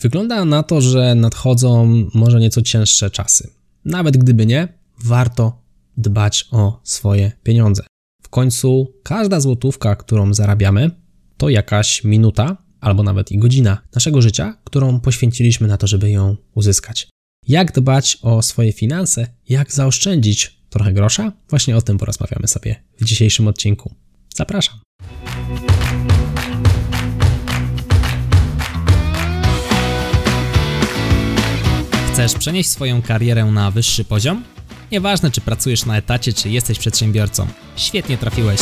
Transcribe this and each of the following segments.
Wygląda na to, że nadchodzą może nieco cięższe czasy. Nawet gdyby nie, warto dbać o swoje pieniądze. W końcu każda złotówka, którą zarabiamy, to jakaś minuta albo nawet i godzina naszego życia, którą poświęciliśmy na to, żeby ją uzyskać. Jak dbać o swoje finanse, jak zaoszczędzić trochę grosza? Właśnie o tym porozmawiamy sobie w dzisiejszym odcinku. Zapraszam. Chcesz przenieść swoją karierę na wyższy poziom? Nieważne, czy pracujesz na etacie, czy jesteś przedsiębiorcą. Świetnie trafiłeś.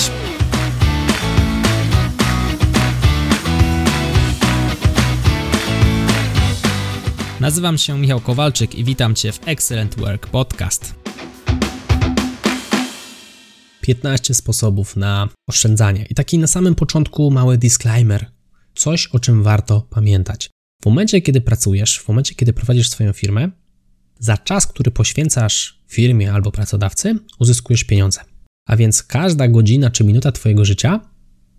Nazywam się Michał Kowalczyk i witam Cię w Excellent Work Podcast. 15 sposobów na oszczędzanie. I taki na samym początku mały disclaimer. Coś, o czym warto pamiętać. W momencie, kiedy pracujesz, w momencie, kiedy prowadzisz swoją firmę, za czas, który poświęcasz firmie albo pracodawcy, uzyskujesz pieniądze. A więc każda godzina czy minuta Twojego życia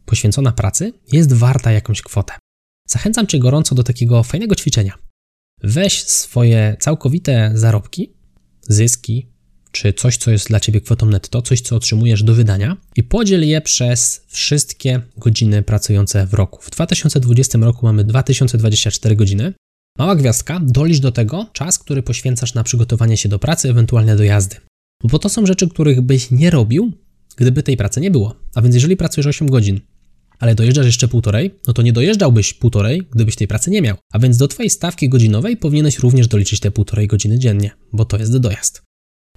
poświęcona pracy jest warta jakąś kwotę. Zachęcam Cię gorąco do takiego fajnego ćwiczenia. Weź swoje całkowite zarobki, zyski, czy coś, co jest dla Ciebie kwotą netto, coś, co otrzymujesz do wydania i podziel je przez wszystkie godziny pracujące w roku. W 2020 roku mamy 2024 godziny. Mała gwiazdka, dolicz do tego czas, który poświęcasz na przygotowanie się do pracy, ewentualnie do jazdy. Bo to są rzeczy, których byś nie robił, gdyby tej pracy nie było. A więc jeżeli pracujesz 8 godzin, ale dojeżdżasz jeszcze półtorej, no to nie dojeżdżałbyś półtorej, gdybyś tej pracy nie miał. A więc do Twojej stawki godzinowej powinieneś również doliczyć te półtorej godziny dziennie, bo to jest dojazd.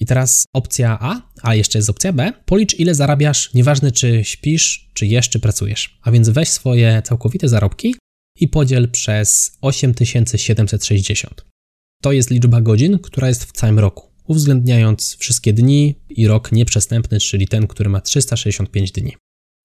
I teraz opcja A, a jeszcze jest opcja B. Policz ile zarabiasz, nieważne czy śpisz, czy jeszcze pracujesz. A więc weź swoje całkowite zarobki i podziel przez 8760. To jest liczba godzin, która jest w całym roku, uwzględniając wszystkie dni i rok nieprzestępny, czyli ten, który ma 365 dni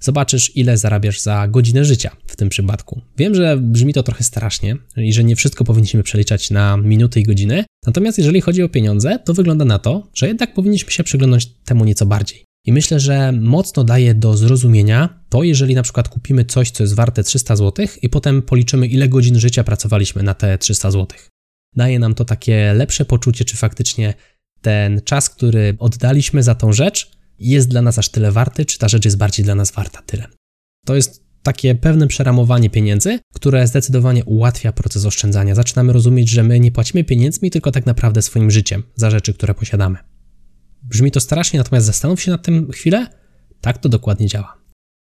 zobaczysz, ile zarabiasz za godzinę życia w tym przypadku. Wiem, że brzmi to trochę strasznie i że nie wszystko powinniśmy przeliczać na minuty i godziny, natomiast jeżeli chodzi o pieniądze, to wygląda na to, że jednak powinniśmy się przyglądać temu nieco bardziej. I myślę, że mocno daje do zrozumienia to, jeżeli na przykład kupimy coś, co jest warte 300 zł i potem policzymy, ile godzin życia pracowaliśmy na te 300 zł. Daje nam to takie lepsze poczucie, czy faktycznie ten czas, który oddaliśmy za tą rzecz, jest dla nas aż tyle warty, czy ta rzecz jest bardziej dla nas warta tyle. To jest takie pewne przeramowanie pieniędzy, które zdecydowanie ułatwia proces oszczędzania. Zaczynamy rozumieć, że my nie płacimy pieniędzmi, tylko tak naprawdę swoim życiem za rzeczy, które posiadamy. Brzmi to strasznie, natomiast zastanów się nad tym chwilę. Tak to dokładnie działa.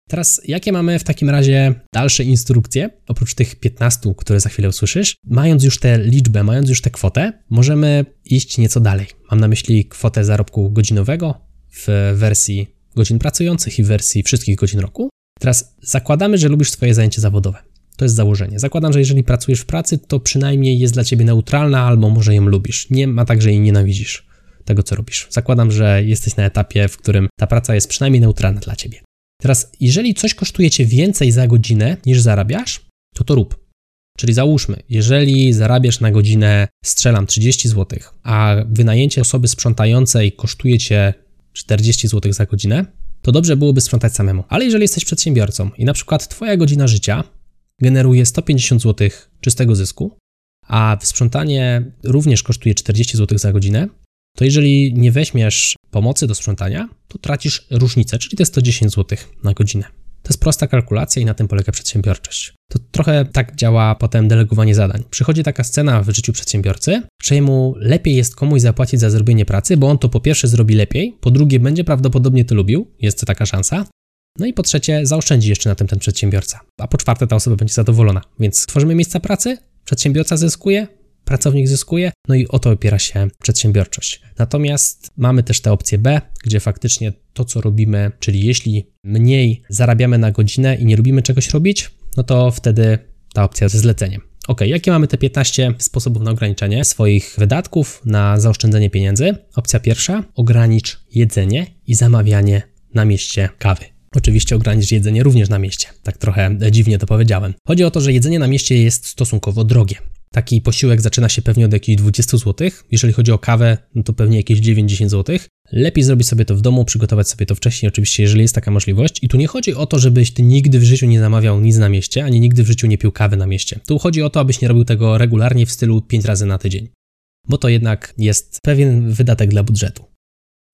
Teraz, jakie mamy w takim razie dalsze instrukcje, oprócz tych 15, które za chwilę usłyszysz? Mając już tę liczbę, mając już tę kwotę, możemy iść nieco dalej. Mam na myśli kwotę zarobku godzinowego, w wersji godzin pracujących i w wersji wszystkich godzin roku. Teraz zakładamy, że lubisz swoje zajęcie zawodowe. To jest założenie. Zakładam, że jeżeli pracujesz w pracy, to przynajmniej jest dla ciebie neutralna, albo może ją lubisz. Nie ma tak, że jej nienawidzisz tego, co robisz. Zakładam, że jesteś na etapie, w którym ta praca jest przynajmniej neutralna dla ciebie. Teraz, jeżeli coś kosztuje cię więcej za godzinę niż zarabiasz, to to rób. Czyli załóżmy, jeżeli zarabiasz na godzinę, strzelam 30 zł, a wynajęcie osoby sprzątającej kosztuje cię 40 zł za godzinę, to dobrze byłoby sprzątać samemu. Ale jeżeli jesteś przedsiębiorcą i na przykład Twoja godzina życia generuje 150 zł czystego zysku, a sprzątanie również kosztuje 40 zł za godzinę, to jeżeli nie weźmiesz pomocy do sprzątania, to tracisz różnicę, czyli te 110 zł na godzinę. To jest prosta kalkulacja i na tym polega przedsiębiorczość. To trochę tak działa potem delegowanie zadań. Przychodzi taka scena w życiu przedsiębiorcy, że mu lepiej jest komuś zapłacić za zrobienie pracy, bo on to po pierwsze zrobi lepiej, po drugie będzie prawdopodobnie to lubił, jest taka szansa, no i po trzecie zaoszczędzi jeszcze na tym ten przedsiębiorca, a po czwarte ta osoba będzie zadowolona. Więc tworzymy miejsca pracy, przedsiębiorca zyskuje, pracownik zyskuje, no i o to opiera się przedsiębiorczość. Natomiast mamy też tę opcję B, gdzie faktycznie to, co robimy, czyli jeśli mniej zarabiamy na godzinę i nie lubimy czegoś robić, no to wtedy ta opcja ze zleceniem. Ok, jakie mamy te 15 sposobów na ograniczenie swoich wydatków, na zaoszczędzenie pieniędzy? Opcja pierwsza: ogranicz jedzenie i zamawianie na mieście kawy. Oczywiście ogranicz jedzenie również na mieście. Tak trochę dziwnie to powiedziałem. Chodzi o to, że jedzenie na mieście jest stosunkowo drogie. Taki posiłek zaczyna się pewnie od jakichś 20 zł. Jeżeli chodzi o kawę, no to pewnie jakieś 9-10 zł. Lepiej zrobić sobie to w domu, przygotować sobie to wcześniej, oczywiście, jeżeli jest taka możliwość. I tu nie chodzi o to, żebyś ty nigdy w życiu nie zamawiał nic na mieście, ani nigdy w życiu nie pił kawy na mieście. Tu chodzi o to, abyś nie robił tego regularnie w stylu 5 razy na tydzień. Bo to jednak jest pewien wydatek dla budżetu.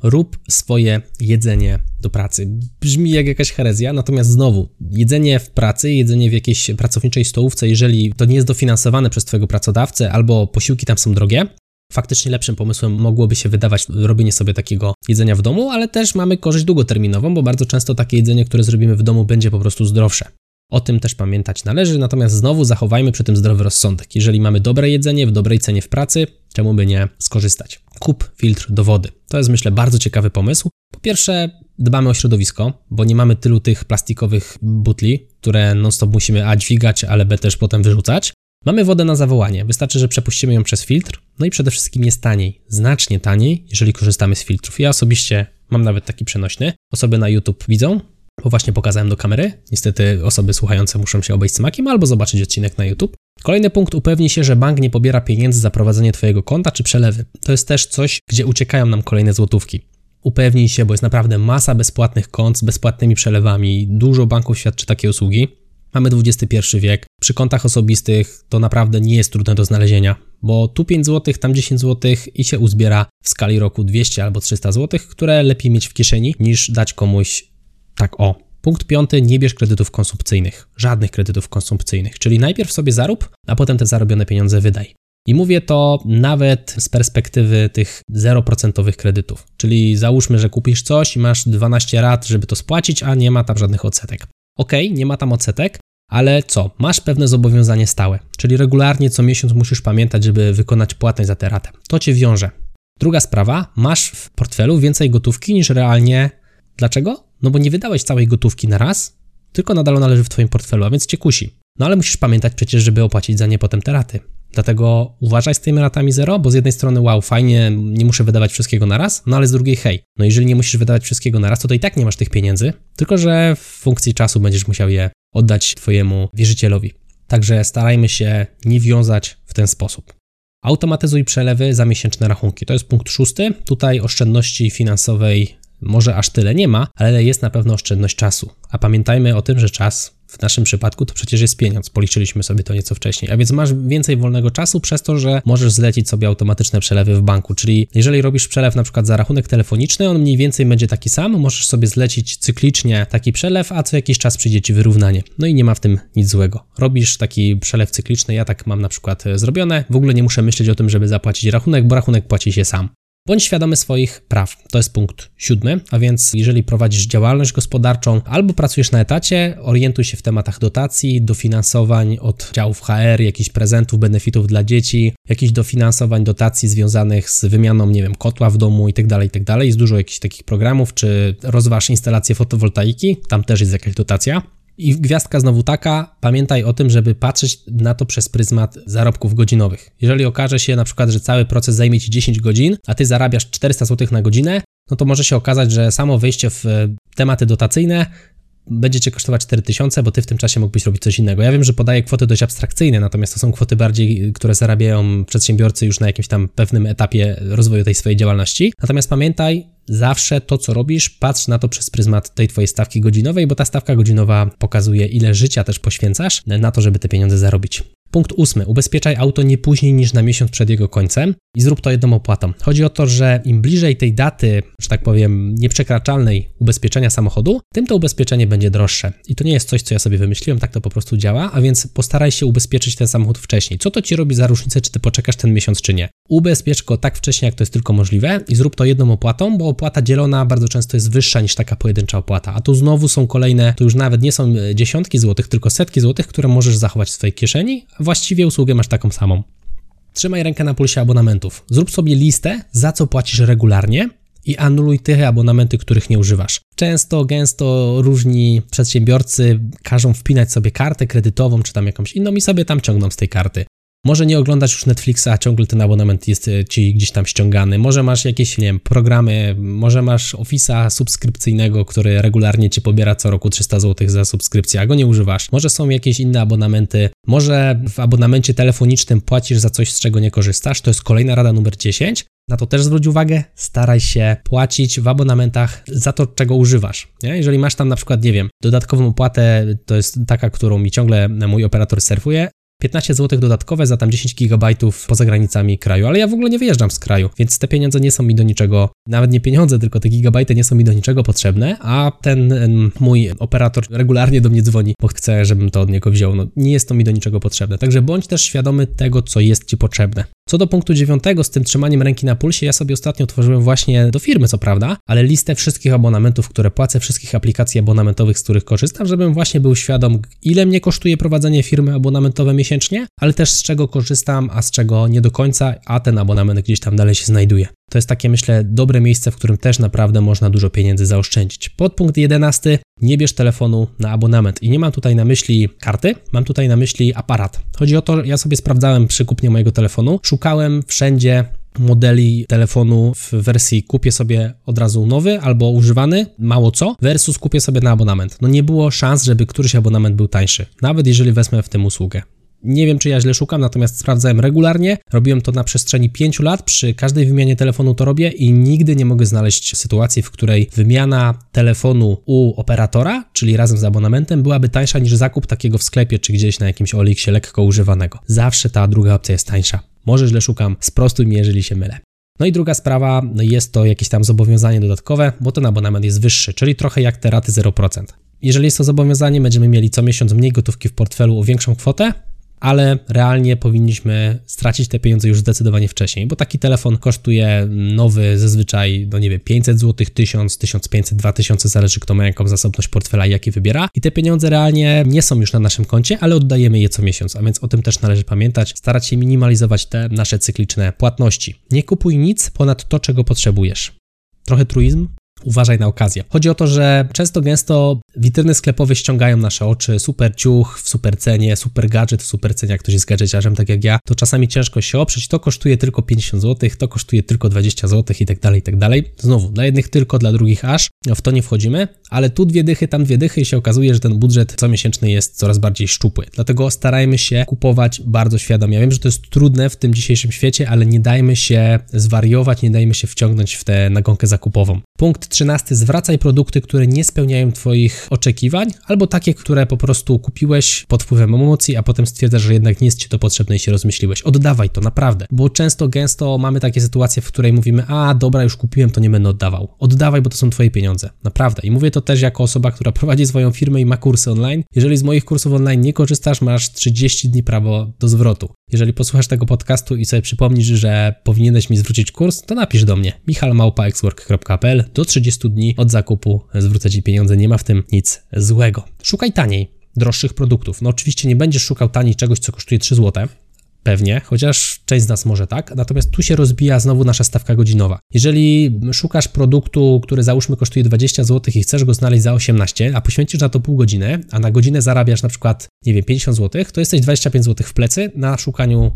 Rób swoje jedzenie do pracy. Brzmi jak jakaś herezja, natomiast znowu, jedzenie w pracy, jedzenie w jakiejś pracowniczej stołówce, jeżeli to nie jest dofinansowane przez Twojego pracodawcę albo posiłki tam są drogie, faktycznie lepszym pomysłem mogłoby się wydawać robienie sobie takiego jedzenia w domu, ale też mamy korzyść długoterminową, bo bardzo często takie jedzenie, które zrobimy w domu, będzie po prostu zdrowsze. O tym też pamiętać należy, natomiast znowu zachowajmy przy tym zdrowy rozsądek. Jeżeli mamy dobre jedzenie w dobrej cenie w pracy, czemu by nie skorzystać? Kup filtr do wody. To jest myślę bardzo ciekawy pomysł. Po pierwsze, dbamy o środowisko, bo nie mamy tylu tych plastikowych butli, które non-stop musimy A dźwigać, ale B też potem wyrzucać. Mamy wodę na zawołanie, wystarczy, że przepuścimy ją przez filtr, no i przede wszystkim jest taniej, znacznie taniej, jeżeli korzystamy z filtrów. Ja osobiście mam nawet taki przenośny. Osoby na YouTube widzą, bo właśnie pokazałem do kamery. Niestety osoby słuchające muszą się obejść smakiem albo zobaczyć odcinek na YouTube. Kolejny punkt, upewnij się, że bank nie pobiera pieniędzy za prowadzenie Twojego konta czy przelewy. To jest też coś, gdzie uciekają nam kolejne złotówki. Upewnij się, bo jest naprawdę masa bezpłatnych kont z bezpłatnymi przelewami. Dużo banków świadczy takie usługi. Mamy XXI wiek. Przy kontach osobistych to naprawdę nie jest trudne do znalezienia, bo tu 5 zł, tam 10 zł i się uzbiera w skali roku 200 albo 300 zł, które lepiej mieć w kieszeni niż dać komuś tak o. Punkt piąty, nie bierz kredytów konsumpcyjnych. Żadnych kredytów konsumpcyjnych. Czyli najpierw sobie zarób, a potem te zarobione pieniądze wydaj. I mówię to nawet z perspektywy tych 0% kredytów. Czyli załóżmy, że kupisz coś i masz 12 rat, żeby to spłacić, a nie ma tam żadnych odsetek. Ok, nie ma tam odsetek, ale co? Masz pewne zobowiązanie stałe, czyli regularnie co miesiąc musisz pamiętać, żeby wykonać płatność za tę ratę. To cię wiąże. Druga sprawa, masz w portfelu więcej gotówki niż realnie. Dlaczego? No bo nie wydałeś całej gotówki na raz, tylko nadal należy w Twoim portfelu, a więc Cię kusi. No ale musisz pamiętać przecież, żeby opłacić za nie potem te raty. Dlatego uważaj z tymi ratami zero, bo z jednej strony wow, fajnie, nie muszę wydawać wszystkiego na raz, no ale z drugiej hej, no jeżeli nie musisz wydawać wszystkiego na raz, to, to i tak nie masz tych pieniędzy, tylko że w funkcji czasu będziesz musiał je oddać Twojemu wierzycielowi. Także starajmy się nie wiązać w ten sposób. Automatyzuj przelewy za miesięczne rachunki. To jest punkt szósty. Tutaj oszczędności finansowej może aż tyle nie ma, ale jest na pewno oszczędność czasu. A pamiętajmy o tym, że czas w naszym przypadku to przecież jest pieniądz. Policzyliśmy sobie to nieco wcześniej. A więc masz więcej wolnego czasu przez to, że możesz zlecić sobie automatyczne przelewy w banku. Czyli jeżeli robisz przelew na przykład za rachunek telefoniczny, on mniej więcej będzie taki sam, możesz sobie zlecić cyklicznie taki przelew, a co jakiś czas przyjdzie ci wyrównanie. No i nie ma w tym nic złego. Robisz taki przelew cykliczny, ja tak mam na przykład e, zrobione. W ogóle nie muszę myśleć o tym, żeby zapłacić rachunek, bo rachunek płaci się sam. Bądź świadomy swoich praw. To jest punkt siódmy, a więc jeżeli prowadzisz działalność gospodarczą albo pracujesz na etacie, orientuj się w tematach dotacji, dofinansowań od działów HR, jakichś prezentów, benefitów dla dzieci, jakichś dofinansowań, dotacji związanych z wymianą, nie wiem, kotła w domu itd., tak itd. Tak jest dużo jakichś takich programów, czy rozważ instalację fotowoltaiki, tam też jest jakaś dotacja. I gwiazdka znowu taka, pamiętaj o tym, żeby patrzeć na to przez pryzmat zarobków godzinowych. Jeżeli okaże się na przykład, że cały proces zajmie Ci 10 godzin, a Ty zarabiasz 400 zł na godzinę, no to może się okazać, że samo wejście w tematy dotacyjne będzie cię kosztować 4000, bo ty w tym czasie mógłbyś robić coś innego. Ja wiem, że podaję kwoty dość abstrakcyjne, natomiast to są kwoty bardziej, które zarabiają przedsiębiorcy już na jakimś tam pewnym etapie rozwoju tej swojej działalności. Natomiast pamiętaj, zawsze to, co robisz, patrz na to przez pryzmat tej twojej stawki godzinowej, bo ta stawka godzinowa pokazuje, ile życia też poświęcasz na to, żeby te pieniądze zarobić. Punkt ósmy. Ubezpieczaj auto nie później niż na miesiąc przed jego końcem i zrób to jedną opłatą. Chodzi o to, że im bliżej tej daty, że tak powiem, nieprzekraczalnej ubezpieczenia samochodu, tym to ubezpieczenie będzie droższe. I to nie jest coś, co ja sobie wymyśliłem, tak to po prostu działa, a więc postaraj się ubezpieczyć ten samochód wcześniej. Co to ci robi za różnicę, czy ty poczekasz ten miesiąc, czy nie? Ubezpiecz go tak wcześnie, jak to jest tylko możliwe i zrób to jedną opłatą, bo opłata dzielona bardzo często jest wyższa niż taka pojedyncza opłata. A tu znowu są kolejne, to już nawet nie są dziesiątki złotych, tylko setki złotych, które możesz zachować w swojej kieszeni, właściwie usługę masz taką samą. Trzymaj rękę na pulsie abonamentów. Zrób sobie listę, za co płacisz regularnie i anuluj te abonamenty, których nie używasz. Często, gęsto różni przedsiębiorcy każą wpinać sobie kartę kredytową czy tam jakąś inną i sobie tam ciągną z tej karty. Może nie oglądać już Netflixa, a ciągle ten abonament jest e, ci gdzieś tam ściągany. Może masz jakieś, nie wiem, programy, może masz Office'a subskrypcyjnego, który regularnie ci pobiera co roku 300 zł za subskrypcję, a go nie używasz. Może są jakieś inne abonamenty. Może w abonamencie telefonicznym płacisz za coś, z czego nie korzystasz. To jest kolejna rada numer 10. Na to też zwróć uwagę, staraj się płacić w abonamentach za to, czego używasz. Nie? Jeżeli masz tam na przykład, nie wiem, dodatkową opłatę, to jest taka, którą mi ciągle mój operator surfuje, 15 zł dodatkowe za tam 10 GB poza granicami kraju, ale ja w ogóle nie wyjeżdżam z kraju, więc te pieniądze nie są mi do niczego, nawet nie pieniądze, tylko te gigabajty nie są mi do niczego potrzebne, a ten mój operator regularnie do mnie dzwoni, bo chce, żebym to od niego wziął. No, nie jest to mi do niczego potrzebne, także bądź też świadomy tego, co jest Ci potrzebne. Co do punktu dziewiątego, z tym trzymaniem ręki na pulsie, ja sobie ostatnio tworzyłem właśnie do firmy, co prawda, ale listę wszystkich abonamentów, które płacę, wszystkich aplikacji abonamentowych, z których korzystam, żebym właśnie był świadom, ile mnie kosztuje prowadzenie firmy abonamentowe miesięcznie, ale też z czego korzystam, a z czego nie do końca, a ten abonament gdzieś tam dalej się znajduje. To jest takie, myślę, dobre miejsce, w którym też naprawdę można dużo pieniędzy zaoszczędzić. Podpunkt 11. Nie bierz telefonu na abonament. I nie mam tutaj na myśli karty, mam tutaj na myśli aparat. Chodzi o to, ja sobie sprawdzałem przy kupnie mojego telefonu, szukałem wszędzie modeli telefonu w wersji kupię sobie od razu nowy albo używany, mało co, versus kupię sobie na abonament. No nie było szans, żeby któryś abonament był tańszy, nawet jeżeli wezmę w tym usługę. Nie wiem, czy ja źle szukam, natomiast sprawdzałem regularnie. Robiłem to na przestrzeni 5 lat. Przy każdej wymianie telefonu to robię i nigdy nie mogę znaleźć sytuacji, w której wymiana telefonu u operatora, czyli razem z abonamentem, byłaby tańsza niż zakup takiego w sklepie czy gdzieś na jakimś Oliksie lekko używanego. Zawsze ta druga opcja jest tańsza. Może źle szukam, sprostuj mi, jeżeli się mylę. No i druga sprawa, no jest to jakieś tam zobowiązanie dodatkowe, bo ten abonament jest wyższy, czyli trochę jak te raty 0%. Jeżeli jest to zobowiązanie, będziemy mieli co miesiąc mniej gotówki w portfelu o większą kwotę, ale realnie powinniśmy stracić te pieniądze już zdecydowanie wcześniej, bo taki telefon kosztuje nowy zazwyczaj, no nie wiem, 500 zł, 1000, 1500, 2000, zależy kto ma jaką zasobność portfela i jaki wybiera. I te pieniądze realnie nie są już na naszym koncie, ale oddajemy je co miesiąc, a więc o tym też należy pamiętać, starać się minimalizować te nasze cykliczne płatności. Nie kupuj nic ponad to, czego potrzebujesz. Trochę truizm, uważaj na okazję. Chodzi o to, że często gęsto witryny sklepowe ściągają nasze oczy, super ciuch w super cenie, super gadżet w super cenie, jak ktoś jest gadżeciarzem, tak jak ja, to czasami ciężko się oprzeć, to kosztuje tylko 50 zł, to kosztuje tylko 20 zł i tak dalej, i tak dalej. Znowu, dla jednych tylko, dla drugich aż, w to nie wchodzimy, ale tu dwie dychy, tam dwie dychy i się okazuje, że ten budżet comiesięczny jest coraz bardziej szczupły. Dlatego starajmy się kupować bardzo świadomie. Ja wiem, że to jest trudne w tym dzisiejszym świecie, ale nie dajmy się zwariować, nie dajmy się wciągnąć w tę nagonkę zakupową. Punkt 13. Zwracaj produkty, które nie spełniają Twoich oczekiwań, albo takie, które po prostu kupiłeś pod wpływem emocji, a potem stwierdzasz, że jednak nie jest Ci to potrzebne i się rozmyśliłeś. Oddawaj to, naprawdę. Bo często, gęsto mamy takie sytuacje, w której mówimy, a dobra, już kupiłem, to nie będę oddawał. Oddawaj, bo to są Twoje pieniądze. Naprawdę. I mówię to też jako osoba, która prowadzi swoją firmę i ma kursy online. Jeżeli z moich kursów online nie korzystasz, masz 30 dni prawo do zwrotu. Jeżeli posłuchasz tego podcastu i sobie przypomnisz, że powinieneś mi zwrócić kurs, to napisz do mnie michalmałpaexwork.pl do 30 dni od zakupu zwrócę Ci pieniądze, nie ma w tym nic złego. Szukaj taniej, droższych produktów. No oczywiście nie będziesz szukał taniej czegoś, co kosztuje 3 zł, Pewnie, chociaż część z nas może tak. Natomiast tu się rozbija znowu nasza stawka godzinowa. Jeżeli szukasz produktu, który załóżmy kosztuje 20 zł i chcesz go znaleźć za 18, a poświęcisz na to pół godziny, a na godzinę zarabiasz na przykład, nie wiem, 50 zł, to jesteś 25 zł w plecy na szukaniu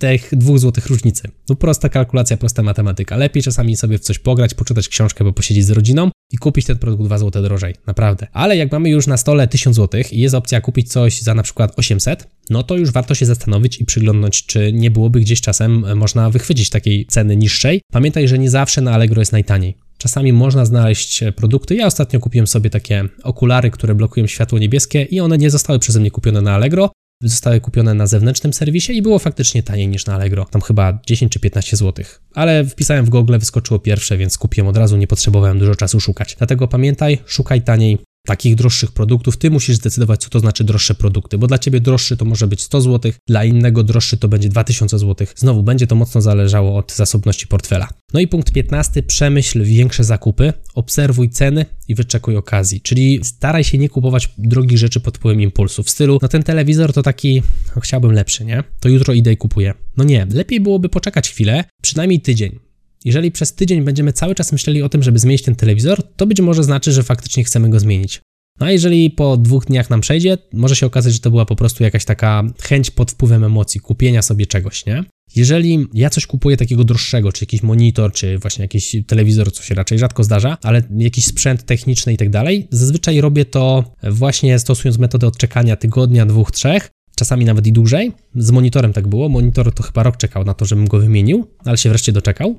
tych dwóch złotych różnicy. No prosta kalkulacja, prosta matematyka. Lepiej czasami sobie w coś pograć, poczytać książkę, bo posiedzieć z rodziną i kupić ten produkt 2 zł drożej, naprawdę. Ale jak mamy już na stole 1000 zł i jest opcja kupić coś za na przykład 800, no to już warto się zastanowić i przyglądnąć, czy nie byłoby gdzieś czasem e, można wychwycić takiej ceny niższej. Pamiętaj, że nie zawsze na Allegro jest najtaniej. Czasami można znaleźć e, produkty. Ja ostatnio kupiłem sobie takie okulary, które blokują światło niebieskie i one nie zostały przeze mnie kupione na Allegro, zostały kupione na zewnętrznym serwisie i było faktycznie taniej niż na Allegro. Tam chyba 10 czy 15 zł. Ale wpisałem w Google, wyskoczyło pierwsze, więc kupiłem od razu, nie potrzebowałem dużo czasu szukać. Dlatego pamiętaj, szukaj taniej, takich droższych produktów, ty musisz zdecydować, co to znaczy droższe produkty, bo dla ciebie droższy to może być 100 zł, dla innego droższy to będzie 2000 zł. Znowu będzie to mocno zależało od zasobności portfela. No i punkt 15, przemyśl większe zakupy, obserwuj ceny i wyczekuj okazji, czyli staraj się nie kupować drogich rzeczy pod wpływem impulsu, w stylu, no ten telewizor to taki, no chciałbym lepszy, nie? To jutro idę i kupuję. No nie, lepiej byłoby poczekać chwilę, przynajmniej tydzień, jeżeli przez tydzień będziemy cały czas myśleli o tym, żeby zmienić ten telewizor, to być może znaczy, że faktycznie chcemy go zmienić. No a jeżeli po dwóch dniach nam przejdzie, może się okazać, że to była po prostu jakaś taka chęć pod wpływem emocji, kupienia sobie czegoś, nie? Jeżeli ja coś kupuję takiego droższego, czy jakiś monitor, czy właśnie jakiś telewizor, co się raczej rzadko zdarza, ale jakiś sprzęt techniczny i tak dalej, zazwyczaj robię to właśnie stosując metodę odczekania tygodnia, dwóch, trzech, czasami nawet i dłużej. Z monitorem tak było. Monitor to chyba rok czekał na to, żebym go wymienił, ale się wreszcie doczekał.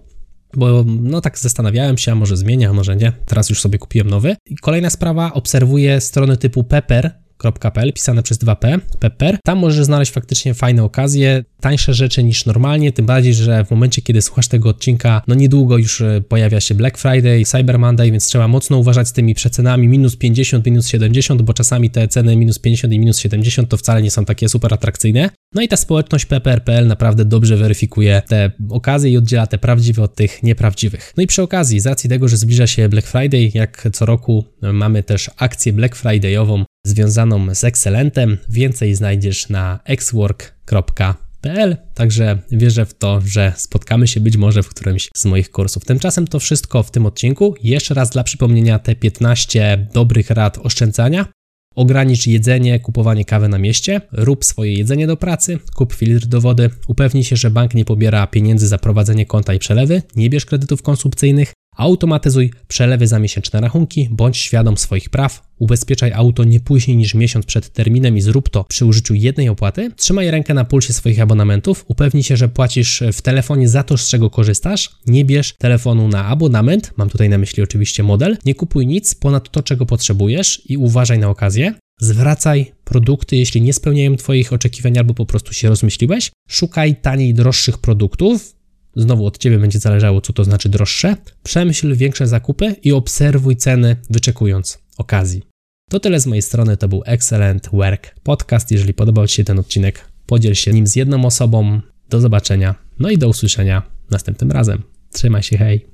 Bo no tak zastanawiałem się, a może zmienię, a może nie. Teraz już sobie kupiłem nowy. I kolejna sprawa, obserwuję strony typu Pepper, .pl, pisane przez 2P, Pepper. Tam możesz znaleźć faktycznie fajne okazje, tańsze rzeczy niż normalnie, tym bardziej, że w momencie, kiedy słuchasz tego odcinka, no niedługo już e, pojawia się Black Friday, Cyber Monday, więc trzeba mocno uważać z tymi przecenami minus 50, minus 70, bo czasami te ceny minus 50 i minus 70 to wcale nie są takie super atrakcyjne. No i ta społeczność Pepper.pl naprawdę dobrze weryfikuje te okazje i oddziela te prawdziwe od tych nieprawdziwych. No i przy okazji, z racji tego, że zbliża się Black Friday, jak co roku e, mamy też akcję Black Fridayową związaną z Excelentem. Więcej znajdziesz na także wierzę w to, że spotkamy się być może w którymś z moich kursów. Tymczasem to wszystko w tym odcinku. Jeszcze raz dla przypomnienia te 15 dobrych rad oszczędzania. Ogranicz jedzenie, kupowanie kawy na mieście, rób swoje jedzenie do pracy, kup filtr do wody, upewnij się, że bank nie pobiera pieniędzy za prowadzenie konta i przelewy, nie bierz kredytów konsumpcyjnych, Automatyzuj przelewy za miesięczne rachunki, bądź świadom swoich praw, ubezpieczaj auto nie później niż miesiąc przed terminem i zrób to przy użyciu jednej opłaty, trzymaj rękę na pulsie swoich abonamentów, upewnij się, że płacisz w telefonie za to, z czego korzystasz, nie bierz telefonu na abonament, mam tutaj na myśli oczywiście model, nie kupuj nic ponad to, czego potrzebujesz i uważaj na okazję, zwracaj produkty, jeśli nie spełniają Twoich oczekiwań albo po prostu się rozmyśliłeś, szukaj taniej, droższych produktów, Znowu od Ciebie będzie zależało, co to znaczy droższe. Przemyśl większe zakupy i obserwuj ceny, wyczekując okazji. To tyle z mojej strony, to był Excellent Work Podcast. Jeżeli podobał Ci się ten odcinek, podziel się nim z jedną osobą. Do zobaczenia, no i do usłyszenia następnym razem. Trzymaj się, hej!